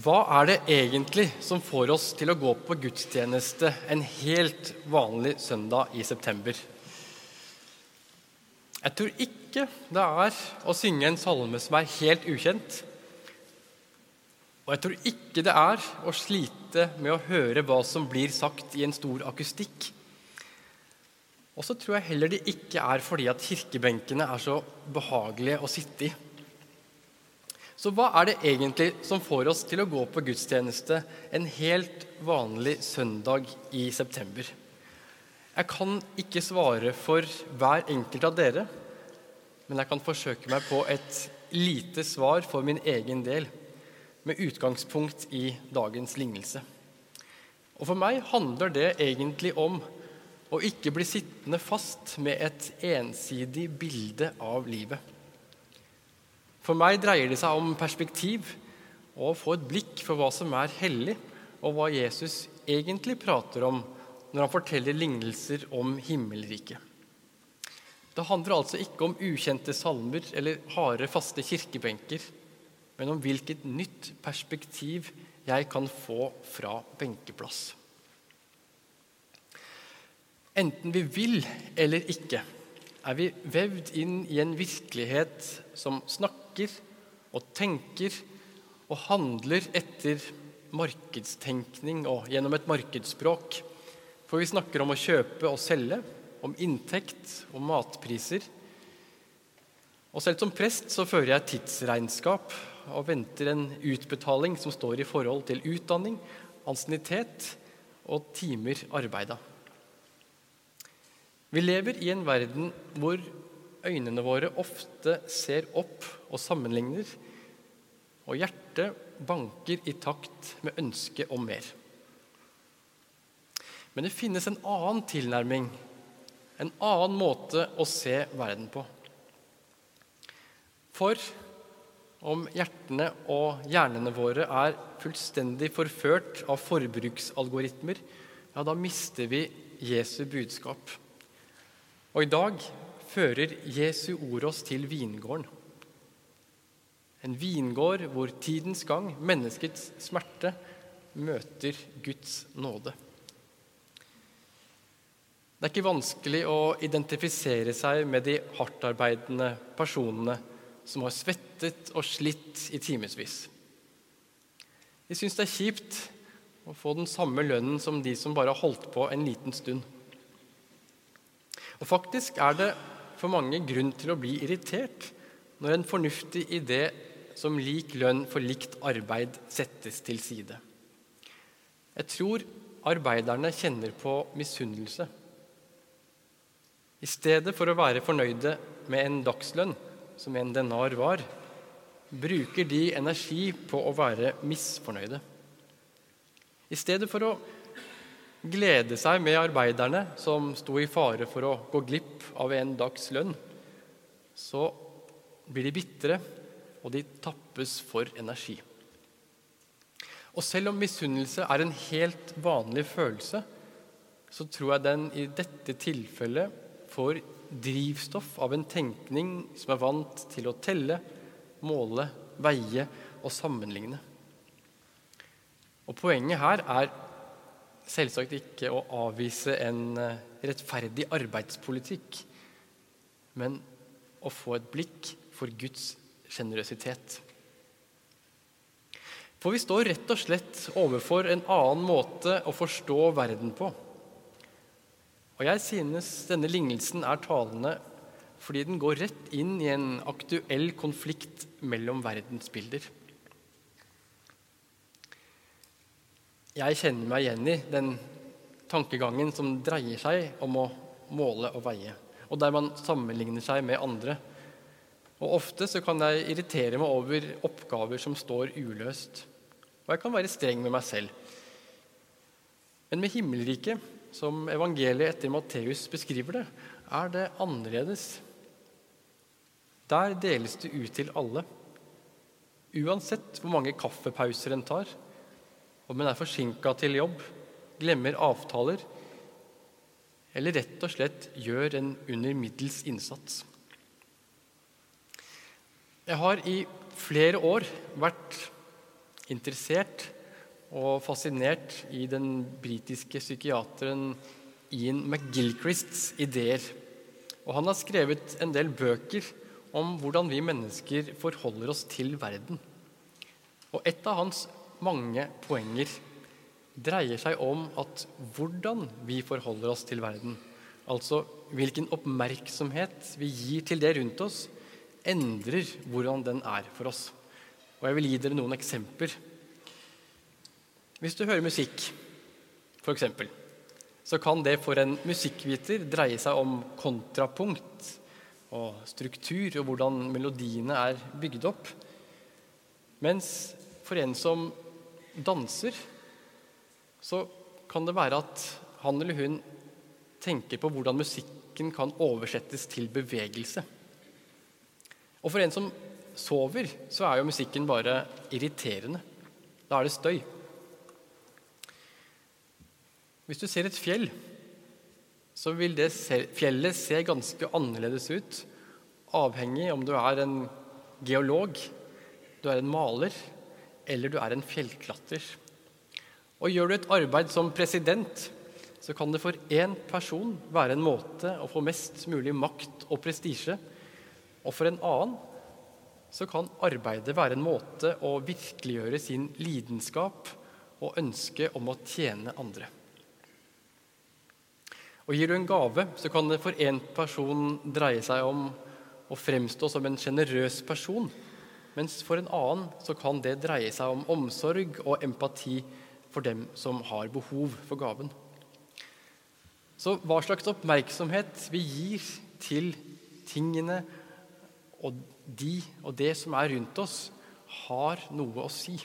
Hva er det egentlig som får oss til å gå på gudstjeneste en helt vanlig søndag i september? Jeg tror ikke det er å synge en salme som er helt ukjent. Og jeg tror ikke det er å slite med å høre hva som blir sagt i en stor akustikk. Og så tror jeg heller det ikke er fordi at kirkebenkene er så behagelige å sitte i. Så hva er det egentlig som får oss til å gå på gudstjeneste en helt vanlig søndag i september? Jeg kan ikke svare for hver enkelt av dere, men jeg kan forsøke meg på et lite svar for min egen del, med utgangspunkt i dagens lignelse. Og For meg handler det egentlig om å ikke bli sittende fast med et ensidig bilde av livet. For meg dreier det seg om perspektiv og å få et blikk for hva som er hellig, og hva Jesus egentlig prater om når han forteller lignelser om himmelriket. Det handler altså ikke om ukjente salmer eller harde, faste kirkebenker, men om hvilket nytt perspektiv jeg kan få fra benkeplass. Enten vi vil eller ikke, er vi vevd inn i en virkelighet som snakker og tenker og handler etter markedstenkning og gjennom et markedsspråk. For vi snakker om å kjøpe og selge, om inntekt og matpriser. Og selv som prest så fører jeg tidsregnskap og venter en utbetaling som står i forhold til utdanning, ansiennitet og timer arbeida. Vi lever i en verden hvor øynene våre ofte ser opp og sammenligner, og hjertet banker i takt med ønsket om mer. Men det finnes en annen tilnærming, en annen måte å se verden på. For om hjertene og hjernene våre er fullstendig forført av forbruksalgoritmer, ja, da mister vi Jesu budskap. Og i dag fører Jesu ord oss til vingården. En vingård hvor tidens gang, menneskets smerte, møter Guds nåde. Det er ikke vanskelig å identifisere seg med de hardtarbeidende personene som har svettet og slitt i timevis. De syns det er kjipt å få den samme lønnen som de som bare har holdt på en liten stund. Og Faktisk er det for mange grunn til å bli irritert når en fornuftig idé som lik lønn for likt arbeid settes til side. Jeg tror arbeiderne kjenner på misunnelse. I stedet for å være fornøyde med en dagslønn, som en denar var, bruker de energi på å være misfornøyde. I stedet for å glede seg med arbeiderne som sto i fare for å gå glipp av en dags lønn, så blir de bitre, og de tappes for energi. Og selv om misunnelse er en helt vanlig følelse, så tror jeg den i dette tilfellet får drivstoff av en tenkning som er vant til å telle, måle, veie og sammenligne. Og Poenget her er selvsagt ikke å avvise en eh, rettferdig arbeidspolitikk, men å få et blikk for Guds sjenerøsitet. For vi står rett og slett overfor en annen måte å forstå verden på. Og jeg synes denne lignelsen er talende fordi den går rett inn i en aktuell konflikt mellom verdensbilder. Jeg kjenner meg igjen i den tankegangen som dreier seg om å måle og veie, og der man sammenligner seg med andre. Og Ofte så kan jeg irritere meg over oppgaver som står uløst. Og jeg kan være streng med meg selv. Men med himmelriket, som evangeliet etter Matteus beskriver det, er det annerledes. Der deles det ut til alle. Uansett hvor mange kaffepauser en tar, om en er forsinka til jobb, glemmer avtaler eller rett og slett gjør en under middels innsats. Jeg har i flere år vært interessert og fascinert i den britiske psykiateren Ian McGilchrists ideer. Og han har skrevet en del bøker om hvordan vi mennesker forholder oss til verden. Og et av hans mange poenger dreier seg om at hvordan vi forholder oss til verden, altså hvilken oppmerksomhet vi gir til det rundt oss, endrer hvordan den er for oss. Og Jeg vil gi dere noen eksempler. Hvis du hører musikk, f.eks., så kan det for en musikkviter dreie seg om kontrapunkt og struktur og hvordan melodiene er bygd opp. Mens for en som danser, så kan det være at han eller hun tenker på hvordan musikken kan oversettes til bevegelse. Og for en som sover, så er jo musikken bare irriterende. Da er det støy. Hvis du ser et fjell, så vil det fjellet se ganske annerledes ut, avhengig om du er en geolog, du er en maler eller du er en fjellklatrer. Og gjør du et arbeid som president, så kan det for én person være en måte å få mest mulig makt og prestisje, og for en annen så kan arbeidet være en måte å virkeliggjøre sin lidenskap og ønske om å tjene andre. Og Gir du en gave, så kan det for én person dreie seg om å fremstå som en sjenerøs person, mens for en annen så kan det dreie seg om omsorg og empati for dem som har behov for gaven. Så hva slags oppmerksomhet vi gir til tingene og de og det som er rundt oss, har noe å si.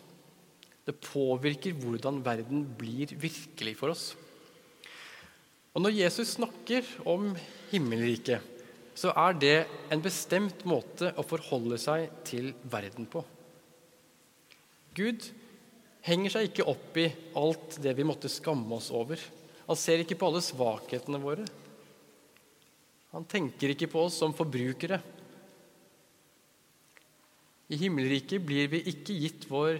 Det påvirker hvordan verden blir virkelig for oss. Og Når Jesus snakker om himmelriket, så er det en bestemt måte å forholde seg til verden på. Gud henger seg ikke opp i alt det vi måtte skamme oss over. Han ser ikke på alle svakhetene våre. Han tenker ikke på oss som forbrukere. I himmelriket blir vi ikke gitt vår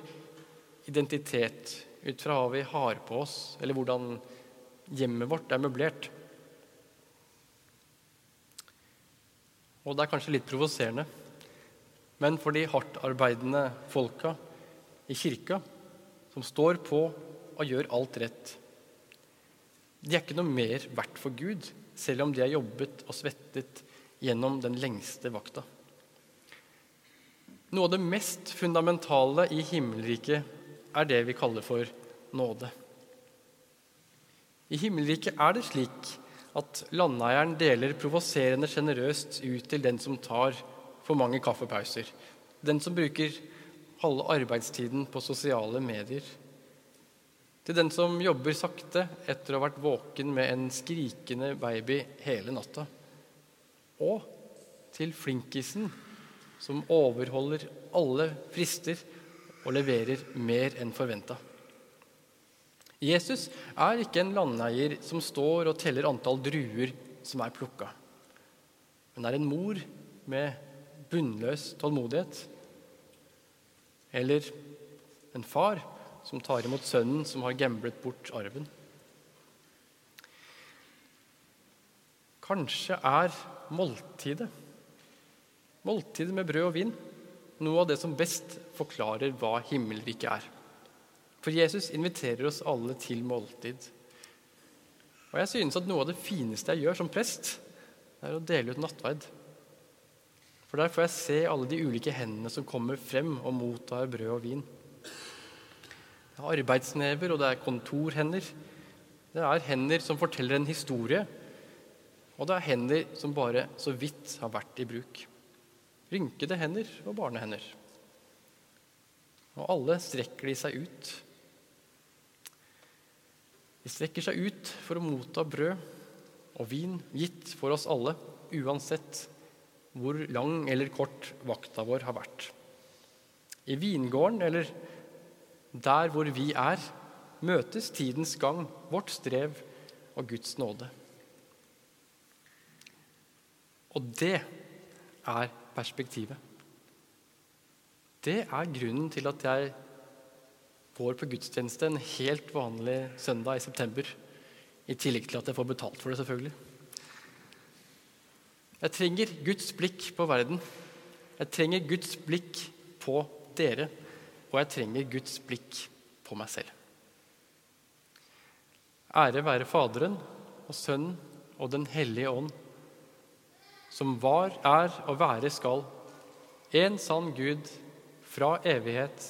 identitet ut fra hva vi har på oss, eller hvordan hjemmet vårt er møblert. Og det er kanskje litt provoserende, men for de hardtarbeidende folka i kirka, som står på og gjør alt rett De er ikke noe mer verdt for Gud, selv om de har jobbet og svettet gjennom den lengste vakta. Noe av det mest fundamentale i himmelriket er det vi kaller for nåde. I himmelriket er det slik at landeieren deler provoserende sjenerøst ut til den som tar for mange kaffepauser, den som bruker halve arbeidstiden på sosiale medier, til den som jobber sakte etter å ha vært våken med en skrikende baby hele natta, og til flinkisen som overholder alle frister og leverer mer enn forventa. Jesus er ikke en landeier som står og teller antall druer som er plukka, men er en mor med bunnløs tålmodighet. Eller en far som tar imot sønnen som har gamblet bort arven. Kanskje er måltidet, måltidet med brød og vin, noe av det som best forklarer hva himmelriket er. For Jesus inviterer oss alle til måltid. Og jeg synes at noe av det fineste jeg gjør som prest, er å dele ut nattverd. For der får jeg se alle de ulike hendene som kommer frem og mottar brød og vin. Det er arbeidsnever, og det er kontorhender. Det er hender som forteller en historie, og det er hender som bare så vidt har vært i bruk. Rynkede hender og barnehender. Og alle strekker de seg ut de strekker seg ut for å motta brød og vin gitt for oss alle, uansett hvor lang eller kort vakta vår har vært. I vingården eller der hvor vi er, møtes tidens gang, vårt strev og Guds nåde. Og det er perspektivet. Det er grunnen til at jeg går på gudstjeneste en helt vanlig søndag i september. I tillegg til at jeg får betalt for det, selvfølgelig. Jeg trenger Guds blikk på verden. Jeg trenger Guds blikk på dere. Og jeg trenger Guds blikk på meg selv. Ære være Faderen og Sønnen og Den hellige ånd, som var, er og være skal, en sann Gud, fra evighet